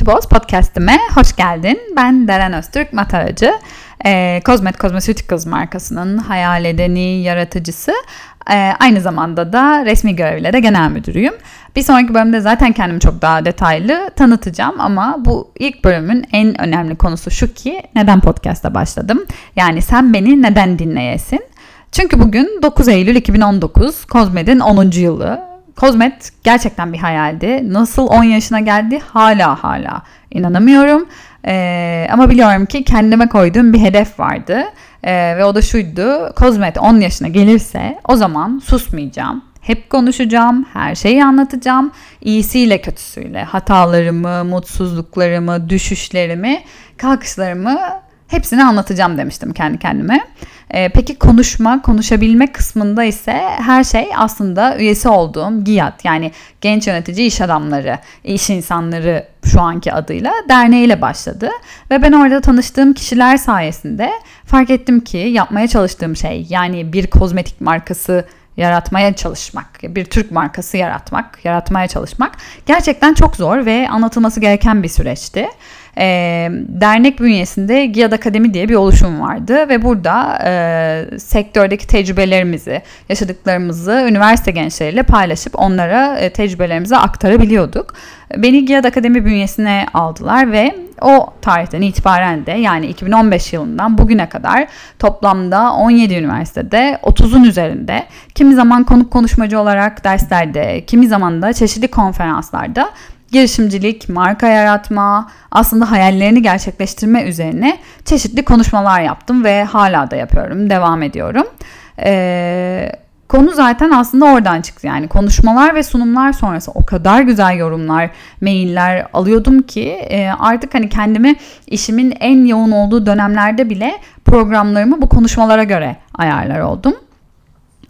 Boss podcastime hoş geldin. Ben Deren Öztürk, mataracı. E, Cosmet Cosmeceuticals markasının hayal edeni, yaratıcısı. E, aynı zamanda da resmi görevlere genel müdürüyüm. Bir sonraki bölümde zaten kendimi çok daha detaylı tanıtacağım ama bu ilk bölümün en önemli konusu şu ki neden podcast'a başladım? Yani sen beni neden dinleyesin? Çünkü bugün 9 Eylül 2019, Cosmet'in 10. yılı Kozmet gerçekten bir hayaldi. Nasıl 10 yaşına geldi hala hala inanamıyorum. Ee, ama biliyorum ki kendime koyduğum bir hedef vardı. Ee, ve o da şuydu. Kozmet 10 yaşına gelirse o zaman susmayacağım. Hep konuşacağım, her şeyi anlatacağım. İyisiyle kötüsüyle, hatalarımı, mutsuzluklarımı, düşüşlerimi, kalkışlarımı hepsini anlatacağım demiştim kendi kendime. Ee, peki konuşma, konuşabilme kısmında ise her şey aslında üyesi olduğum GİAD yani Genç Yönetici İş Adamları, İş İnsanları şu anki adıyla derneğiyle başladı. Ve ben orada tanıştığım kişiler sayesinde fark ettim ki yapmaya çalıştığım şey yani bir kozmetik markası yaratmaya çalışmak, bir Türk markası yaratmak, yaratmaya çalışmak gerçekten çok zor ve anlatılması gereken bir süreçti e, dernek bünyesinde GİAD Akademi diye bir oluşum vardı ve burada e, sektördeki tecrübelerimizi, yaşadıklarımızı üniversite gençleriyle paylaşıp onlara e, tecrübelerimizi aktarabiliyorduk. Beni GİAD Akademi bünyesine aldılar ve o tarihten itibaren de yani 2015 yılından bugüne kadar toplamda 17 üniversitede 30'un üzerinde kimi zaman konuk konuşmacı olarak derslerde, kimi zaman da çeşitli konferanslarda girişimcilik, marka yaratma, aslında hayallerini gerçekleştirme üzerine çeşitli konuşmalar yaptım ve hala da yapıyorum, devam ediyorum. Ee, konu zaten aslında oradan çıktı yani konuşmalar ve sunumlar sonrası o kadar güzel yorumlar, mailler alıyordum ki e, artık hani kendimi işimin en yoğun olduğu dönemlerde bile programlarımı bu konuşmalara göre ayarlar oldum.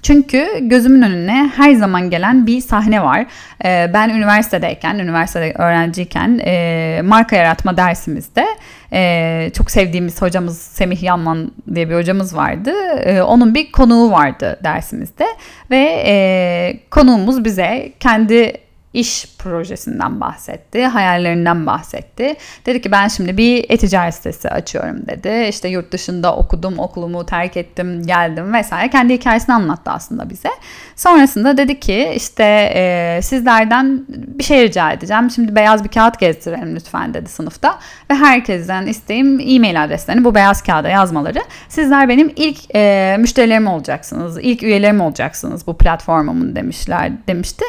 Çünkü gözümün önüne her zaman gelen bir sahne var. Ee, ben üniversitedeyken, üniversitede öğrenciyken e, marka yaratma dersimizde e, çok sevdiğimiz hocamız Semih Yanman diye bir hocamız vardı. E, onun bir konuğu vardı dersimizde ve konuğumuz bize kendi iş projesinden bahsetti, hayallerinden bahsetti. Dedi ki ben şimdi bir e-ticaret sitesi açıyorum dedi. İşte yurt dışında okudum, okulumu terk ettim, geldim vesaire. Kendi hikayesini anlattı aslında bize. Sonrasında dedi ki işte e, sizlerden bir şey rica edeceğim. Şimdi beyaz bir kağıt gezdirelim lütfen dedi sınıfta. Ve herkesten isteğim e-mail adreslerini bu beyaz kağıda yazmaları. Sizler benim ilk e, müşterilerim olacaksınız, ilk üyelerim olacaksınız bu platformumun demişler demişti.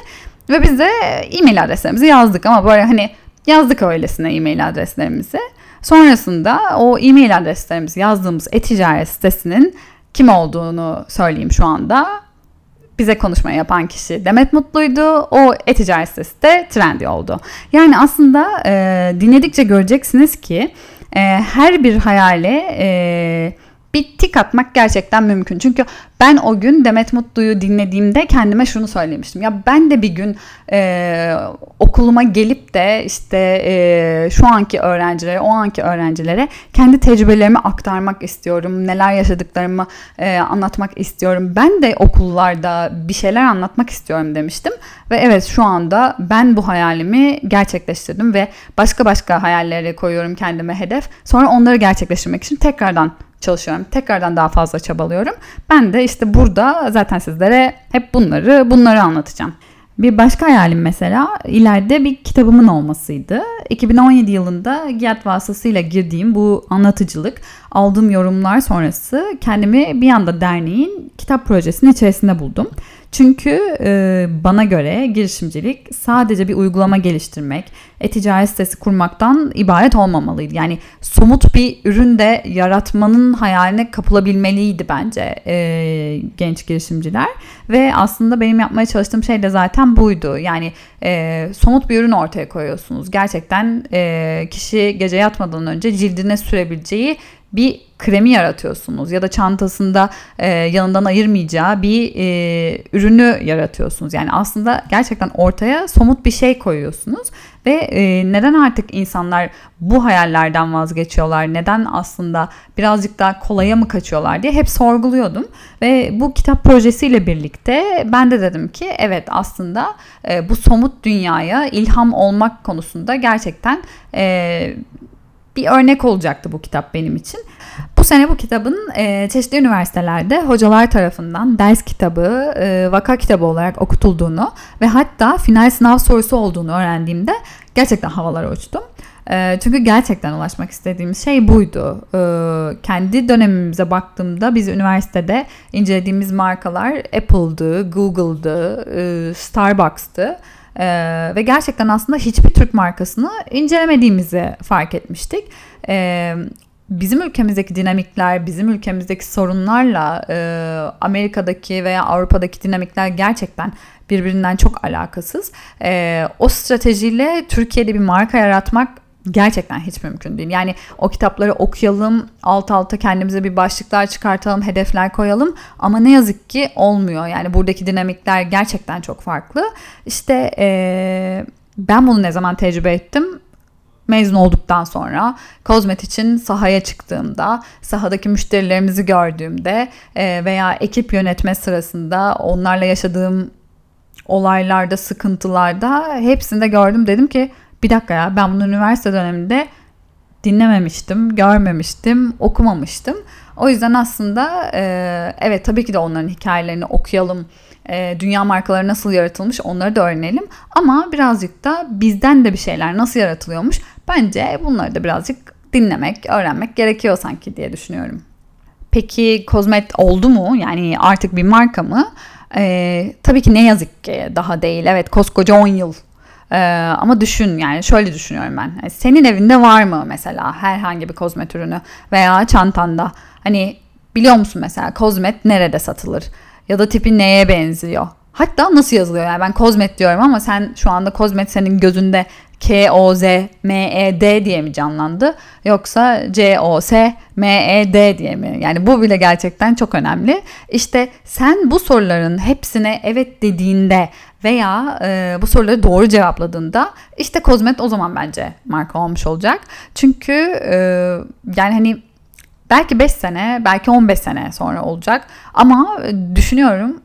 Ve biz de e-mail adreslerimizi yazdık ama böyle hani yazdık öylesine e-mail adreslerimizi. Sonrasında o e-mail adreslerimizi yazdığımız e-ticaret sitesinin kim olduğunu söyleyeyim şu anda. Bize konuşma yapan kişi Demet Mutlu'ydu. O e-ticaret sitesi de Trendy oldu. Yani aslında e, dinledikçe göreceksiniz ki e, her bir hayale e, bir tik atmak gerçekten mümkün. Çünkü ben o gün Demet Mutlu'yu dinlediğimde kendime şunu söylemiştim. Ya ben de bir gün e, okuluma gelip de işte e, şu anki öğrencilere, o anki öğrencilere kendi tecrübelerimi aktarmak istiyorum. Neler yaşadıklarımı e, anlatmak istiyorum. Ben de okullarda bir şeyler anlatmak istiyorum demiştim. Ve evet şu anda ben bu hayalimi gerçekleştirdim ve başka başka hayalleri koyuyorum kendime hedef. Sonra onları gerçekleştirmek için tekrardan çalışıyorum. Tekrardan daha fazla çabalıyorum. Ben de işte burada zaten sizlere hep bunları bunları anlatacağım. Bir başka hayalim mesela ileride bir kitabımın olmasıydı. 2017 yılında GİAD vasıtasıyla girdiğim bu anlatıcılık, aldığım yorumlar sonrası kendimi bir anda derneğin kitap projesinin içerisinde buldum. Çünkü e, bana göre girişimcilik sadece bir uygulama geliştirmek, e-ticaret sitesi kurmaktan ibaret olmamalıydı. Yani somut bir ürün de yaratmanın hayaline kapılabilmeliydi bence e, genç girişimciler. Ve aslında benim yapmaya çalıştığım şey de zaten buydu. Yani e, somut bir ürün ortaya koyuyorsunuz. Gerçekten e, kişi gece yatmadan önce cildine sürebileceği bir kremi yaratıyorsunuz ya da çantasında e, yanından ayırmayacağı bir e, ürünü yaratıyorsunuz. Yani aslında gerçekten ortaya somut bir şey koyuyorsunuz ve e, neden artık insanlar bu hayallerden vazgeçiyorlar? Neden aslında birazcık daha kolaya mı kaçıyorlar diye hep sorguluyordum. Ve bu kitap projesiyle birlikte ben de dedim ki evet aslında e, bu somut dünyaya ilham olmak konusunda gerçekten e, bir örnek olacaktı bu kitap benim için. Bu sene bu kitabın e, çeşitli üniversitelerde hocalar tarafından ders kitabı, e, vaka kitabı olarak okutulduğunu ve hatta final sınav sorusu olduğunu öğrendiğimde gerçekten havalara uçtum. E, çünkü gerçekten ulaşmak istediğimiz şey buydu. E, kendi dönemimize baktığımda biz üniversitede incelediğimiz markalar Apple'dı, Google'dı, e, Starbucks'tı. Ee, ve gerçekten aslında hiçbir Türk markasını incelemediğimizi fark etmiştik. Ee, bizim ülkemizdeki dinamikler, bizim ülkemizdeki sorunlarla e, Amerika'daki veya Avrupa'daki dinamikler gerçekten birbirinden çok alakasız. E, o stratejiyle Türkiye'de bir marka yaratmak gerçekten hiç mümkün değil. Yani o kitapları okuyalım, alt alta kendimize bir başlıklar çıkartalım, hedefler koyalım ama ne yazık ki olmuyor. Yani buradaki dinamikler gerçekten çok farklı. İşte ee, ben bunu ne zaman tecrübe ettim? mezun olduktan sonra kozmet için sahaya çıktığımda, sahadaki müşterilerimizi gördüğümde veya ekip yönetme sırasında onlarla yaşadığım olaylarda, sıkıntılarda hepsinde gördüm. Dedim ki bir dakika ya ben bunu üniversite döneminde dinlememiştim, görmemiştim, okumamıştım. O yüzden aslında e, evet tabii ki de onların hikayelerini okuyalım. E, dünya markaları nasıl yaratılmış onları da öğrenelim. Ama birazcık da bizden de bir şeyler nasıl yaratılıyormuş. Bence bunları da birazcık dinlemek, öğrenmek gerekiyor sanki diye düşünüyorum. Peki kozmet oldu mu? Yani artık bir marka mı? Ee, tabii ki ne yazık ki daha değil. Evet koskoca 10 yıl ee, ama düşün yani şöyle düşünüyorum ben. Yani senin evinde var mı mesela herhangi bir kozmet ürünü veya çantanda? Hani biliyor musun mesela kozmet nerede satılır? Ya da tipi neye benziyor? Hatta nasıl yazılıyor? Yani ben kozmet diyorum ama sen şu anda kozmet senin gözünde K-O-Z-M-E-D diye mi canlandı? Yoksa C-O-S-M-E-D diye mi? Yani bu bile gerçekten çok önemli. İşte sen bu soruların hepsine evet dediğinde veya e, bu soruları doğru cevapladığında işte kozmet o zaman bence marka olmuş olacak. Çünkü e, yani hani belki 5 sene, belki 15 sene sonra olacak ama düşünüyorum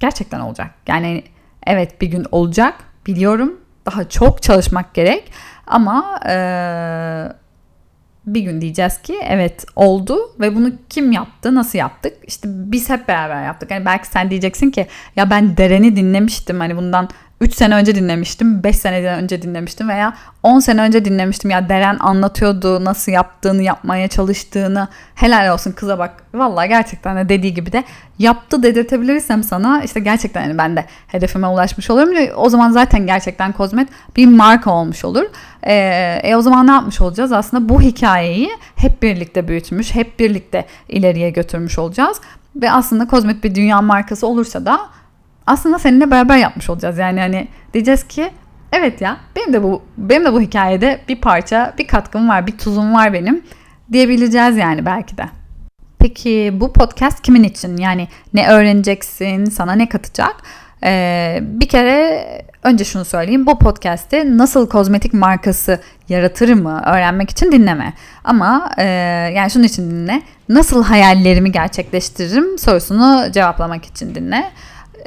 gerçekten olacak. Yani evet bir gün olacak biliyorum daha çok çalışmak gerek. Ama e, bir gün diyeceğiz ki evet oldu ve bunu kim yaptı nasıl yaptık? İşte biz hep beraber yaptık. Hani belki sen diyeceksin ki ya ben Deren'i dinlemiştim hani bundan 3 sene önce dinlemiştim, 5 sene önce dinlemiştim veya 10 sene önce dinlemiştim. Ya Deren anlatıyordu nasıl yaptığını, yapmaya çalıştığını. Helal olsun kıza bak. Vallahi gerçekten de dediği gibi de yaptı dedirtebilirsem sana işte gerçekten yani ben de hedefime ulaşmış olurum. O zaman zaten gerçekten Kozmet bir marka olmuş olur. Ee, e o zaman ne yapmış olacağız? Aslında bu hikayeyi hep birlikte büyütmüş, hep birlikte ileriye götürmüş olacağız. Ve aslında Kozmet bir dünya markası olursa da aslında seninle beraber yapmış olacağız. Yani hani diyeceğiz ki evet ya benim de bu benim de bu hikayede bir parça, bir katkım var, bir tuzum var benim diyebileceğiz yani belki de. Peki bu podcast kimin için? Yani ne öğreneceksin, sana ne katacak? Ee, bir kere önce şunu söyleyeyim. Bu podcast'te nasıl kozmetik markası yaratır mı öğrenmek için dinleme. Ama e, yani şunun için dinle. Nasıl hayallerimi gerçekleştiririm sorusunu cevaplamak için dinle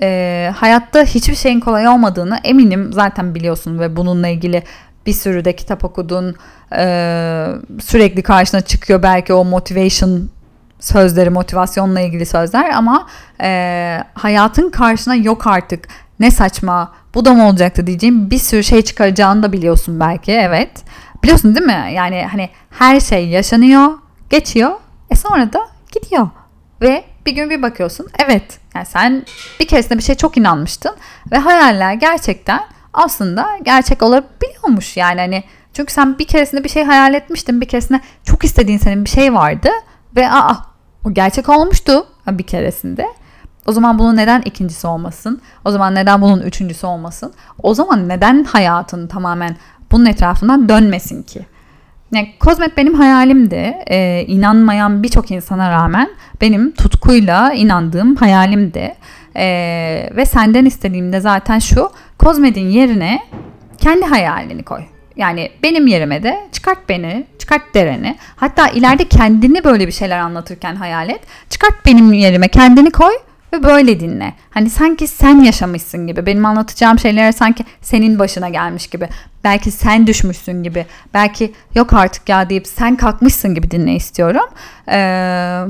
e, hayatta hiçbir şeyin kolay olmadığını eminim zaten biliyorsun ve bununla ilgili bir sürü de kitap okudun. E, sürekli karşına çıkıyor belki o motivation sözleri, motivasyonla ilgili sözler ama e, hayatın karşına yok artık ne saçma bu da mı olacaktı diyeceğim bir sürü şey çıkaracağını da biliyorsun belki evet. Biliyorsun değil mi? Yani hani her şey yaşanıyor, geçiyor, e sonra da gidiyor. Ve bir gün bir bakıyorsun evet yani sen bir keresinde bir şey çok inanmıştın ve hayaller gerçekten aslında gerçek olabiliyormuş yani hani çünkü sen bir keresinde bir şey hayal etmiştin bir keresinde çok istediğin senin bir şey vardı ve aa o gerçek olmuştu bir keresinde. O zaman bunun neden ikincisi olmasın? O zaman neden bunun üçüncüsü olmasın? O zaman neden hayatın tamamen bunun etrafından dönmesin ki? Yani Kozmet benim hayalimdi. Ee, inanmayan birçok insana rağmen benim tutkuyla inandığım hayalimdi. Ee, ve senden istediğim de zaten şu. Kozmet'in yerine kendi hayalini koy. Yani benim yerime de çıkart beni, çıkart dereni. Hatta ileride kendini böyle bir şeyler anlatırken hayal et. Çıkart benim yerime kendini koy ve böyle dinle. Hani sanki sen yaşamışsın gibi. Benim anlatacağım şeyler sanki senin başına gelmiş gibi. Belki sen düşmüşsün gibi. Belki yok artık ya deyip sen kalkmışsın gibi dinle istiyorum. Ee,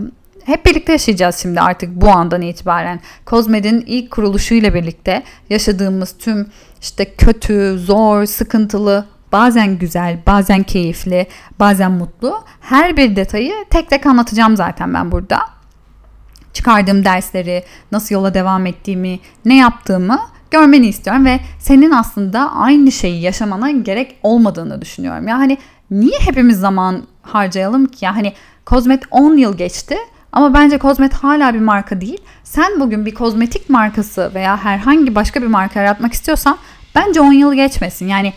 hep birlikte yaşayacağız şimdi artık bu andan itibaren. Kozmed'in ilk kuruluşuyla birlikte yaşadığımız tüm işte kötü, zor, sıkıntılı, bazen güzel, bazen keyifli, bazen mutlu her bir detayı tek tek anlatacağım zaten ben burada çıkardığım dersleri, nasıl yola devam ettiğimi, ne yaptığımı görmeni istiyorum ve senin aslında aynı şeyi yaşamana gerek olmadığını düşünüyorum. Ya hani niye hepimiz zaman harcayalım ki? Ya hani Kozmet 10 yıl geçti ama bence Kozmet hala bir marka değil. Sen bugün bir kozmetik markası veya herhangi başka bir marka yaratmak istiyorsan bence 10 yıl geçmesin. Yani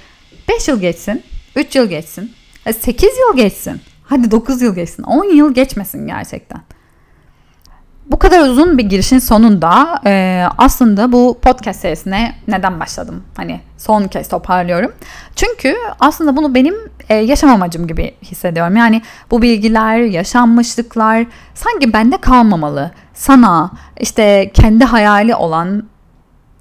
5 yıl geçsin, 3 yıl geçsin, 8 yıl geçsin. Hadi 9 yıl geçsin. 10 yıl geçmesin gerçekten. Bu kadar uzun bir girişin sonunda e, aslında bu podcast serisine neden başladım? Hani son kez toparlıyorum. Çünkü aslında bunu benim e, yaşam amacım gibi hissediyorum. Yani bu bilgiler, yaşanmışlıklar sanki bende kalmamalı. Sana, işte kendi hayali olan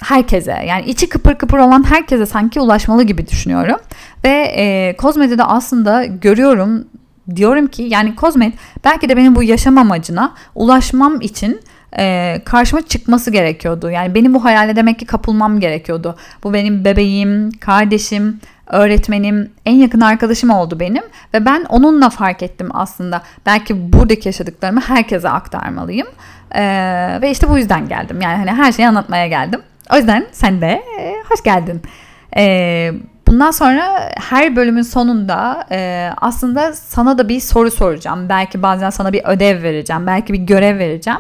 herkese yani içi kıpır kıpır olan herkese sanki ulaşmalı gibi düşünüyorum. Ve e, Kozmede'de aslında görüyorum diyorum ki yani Kozmet belki de benim bu yaşam amacına ulaşmam için e, karşıma çıkması gerekiyordu. Yani benim bu hayale demek ki kapılmam gerekiyordu. Bu benim bebeğim, kardeşim, öğretmenim, en yakın arkadaşım oldu benim ve ben onunla fark ettim aslında. Belki buradaki yaşadıklarımı herkese aktarmalıyım. E, ve işte bu yüzden geldim. Yani hani her şeyi anlatmaya geldim. O yüzden sen de e, hoş geldin. E, Bundan sonra her bölümün sonunda e, aslında sana da bir soru soracağım. Belki bazen sana bir ödev vereceğim. Belki bir görev vereceğim.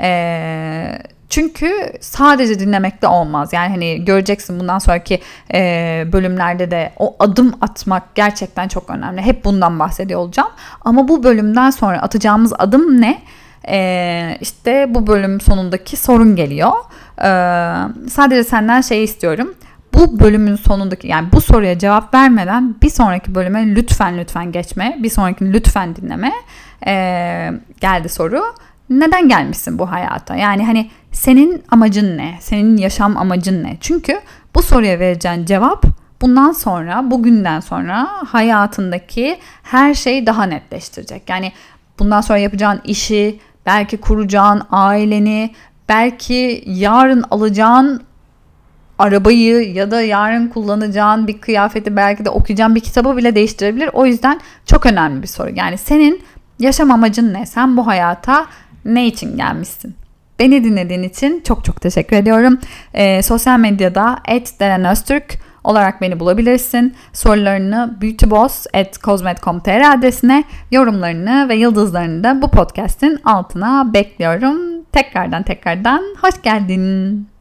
E, çünkü sadece dinlemekle olmaz. Yani hani göreceksin bundan sonraki e, bölümlerde de o adım atmak gerçekten çok önemli. Hep bundan bahsediyor olacağım. Ama bu bölümden sonra atacağımız adım ne? E, işte bu bölüm sonundaki sorun geliyor. E, sadece senden şey istiyorum bu bölümün sonundaki yani bu soruya cevap vermeden bir sonraki bölüme lütfen lütfen geçme. Bir sonraki lütfen dinleme. Ee, geldi soru. Neden gelmişsin bu hayata? Yani hani senin amacın ne? Senin yaşam amacın ne? Çünkü bu soruya vereceğin cevap bundan sonra, bugünden sonra hayatındaki her şeyi daha netleştirecek. Yani bundan sonra yapacağın işi, belki kuracağın aileni, belki yarın alacağın arabayı ya da yarın kullanacağın bir kıyafeti belki de okuyacağın bir kitabı bile değiştirebilir. O yüzden çok önemli bir soru. Yani senin yaşam amacın ne? Sen bu hayata ne için gelmişsin? Beni dinlediğin için çok çok teşekkür ediyorum. Ee, sosyal medyada @derenöztürk olarak beni bulabilirsin. Sorularını beautyboss.cosmet.com.tr adresine, yorumlarını ve yıldızlarını da bu podcast'in altına bekliyorum. Tekrardan tekrardan hoş geldin.